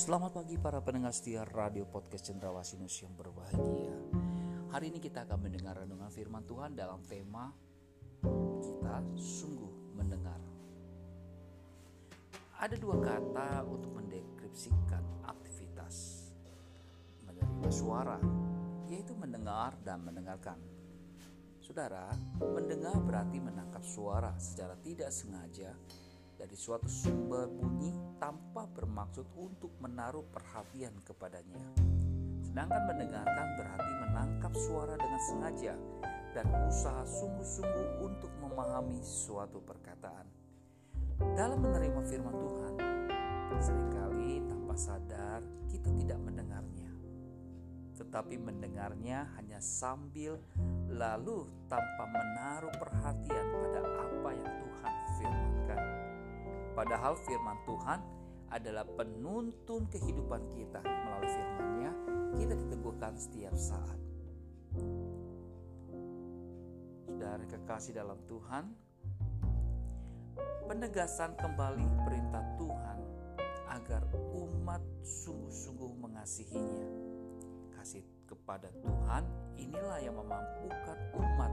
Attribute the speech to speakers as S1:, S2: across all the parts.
S1: Selamat pagi para pendengar setia Radio Podcast Cendrawasih yang berbahagia. Hari ini kita akan mendengar renungan firman Tuhan dalam tema kita sungguh mendengar. Ada dua kata untuk mendeskripsikan aktivitas menerima suara, yaitu mendengar dan mendengarkan. Saudara, mendengar berarti menangkap suara secara tidak sengaja dari suatu sumber bunyi tanpa bermaksud untuk menaruh perhatian kepadanya. Sedangkan mendengarkan berarti menangkap suara dengan sengaja dan usaha sungguh-sungguh untuk memahami suatu perkataan. Dalam menerima firman Tuhan, sering kali tanpa sadar kita tidak mendengarnya. Tetapi mendengarnya hanya sambil lalu tanpa menaruh perhatian pada apa yang Tuhan firmankan. Padahal firman Tuhan adalah penuntun kehidupan kita. Melalui firman-Nya, kita diteguhkan setiap saat. Saudara kekasih dalam Tuhan, penegasan kembali perintah Tuhan agar umat sungguh-sungguh mengasihinya. Kasih kepada Tuhan inilah yang memampukan umat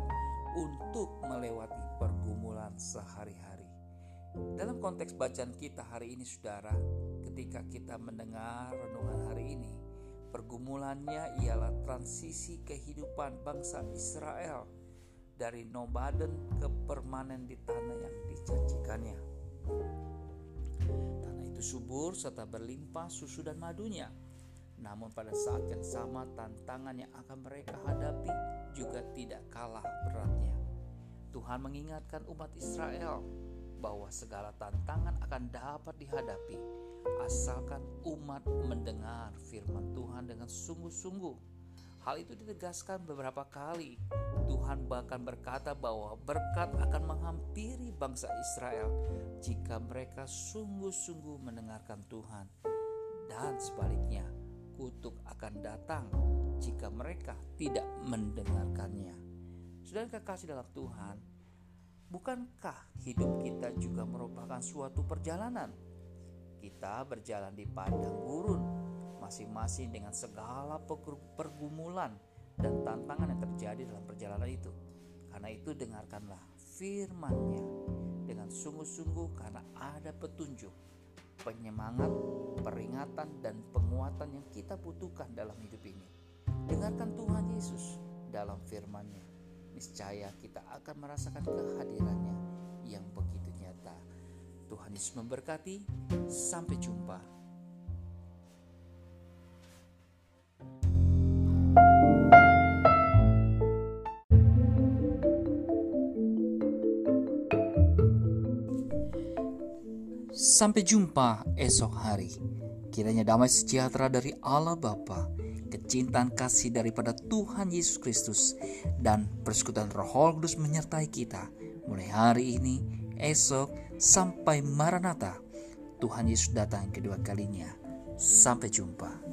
S1: untuk melewati pergumulan sehari-hari. Dalam konteks bacaan kita hari ini saudara, ketika kita mendengar renungan hari ini, pergumulannya ialah transisi kehidupan bangsa Israel dari nomaden ke permanen di tanah yang dijanjikannya. Tanah itu subur serta berlimpah susu dan madunya. Namun pada saat yang sama tantangan yang akan mereka hadapi juga tidak kalah beratnya. Tuhan mengingatkan umat Israel bahwa segala tantangan akan dapat dihadapi asalkan umat mendengar firman Tuhan dengan sungguh-sungguh. Hal itu ditegaskan beberapa kali. Tuhan bahkan berkata bahwa berkat akan menghampiri bangsa Israel jika mereka sungguh-sungguh mendengarkan Tuhan. Dan sebaliknya, kutuk akan datang jika mereka tidak mendengarkannya. Saudara kekasih dalam Tuhan, Bukankah hidup kita juga merupakan suatu perjalanan? Kita berjalan di padang gurun, masing-masing dengan segala pergumulan dan tantangan yang terjadi dalam perjalanan itu. Karena itu dengarkanlah firman-Nya dengan sungguh-sungguh karena ada petunjuk, penyemangat, peringatan dan penguatan yang kita butuhkan dalam hidup ini. Dengarkan Tuhan Yesus dalam firman-Nya niscaya kita akan merasakan kehadirannya yang begitu nyata. Tuhan Yesus memberkati. Sampai jumpa. Sampai jumpa esok hari. Kiranya damai sejahtera dari Allah Bapa kecintaan kasih daripada Tuhan Yesus Kristus dan persekutuan Roh Kudus menyertai kita mulai hari ini, esok, sampai Maranatha. Tuhan Yesus datang kedua kalinya. Sampai jumpa.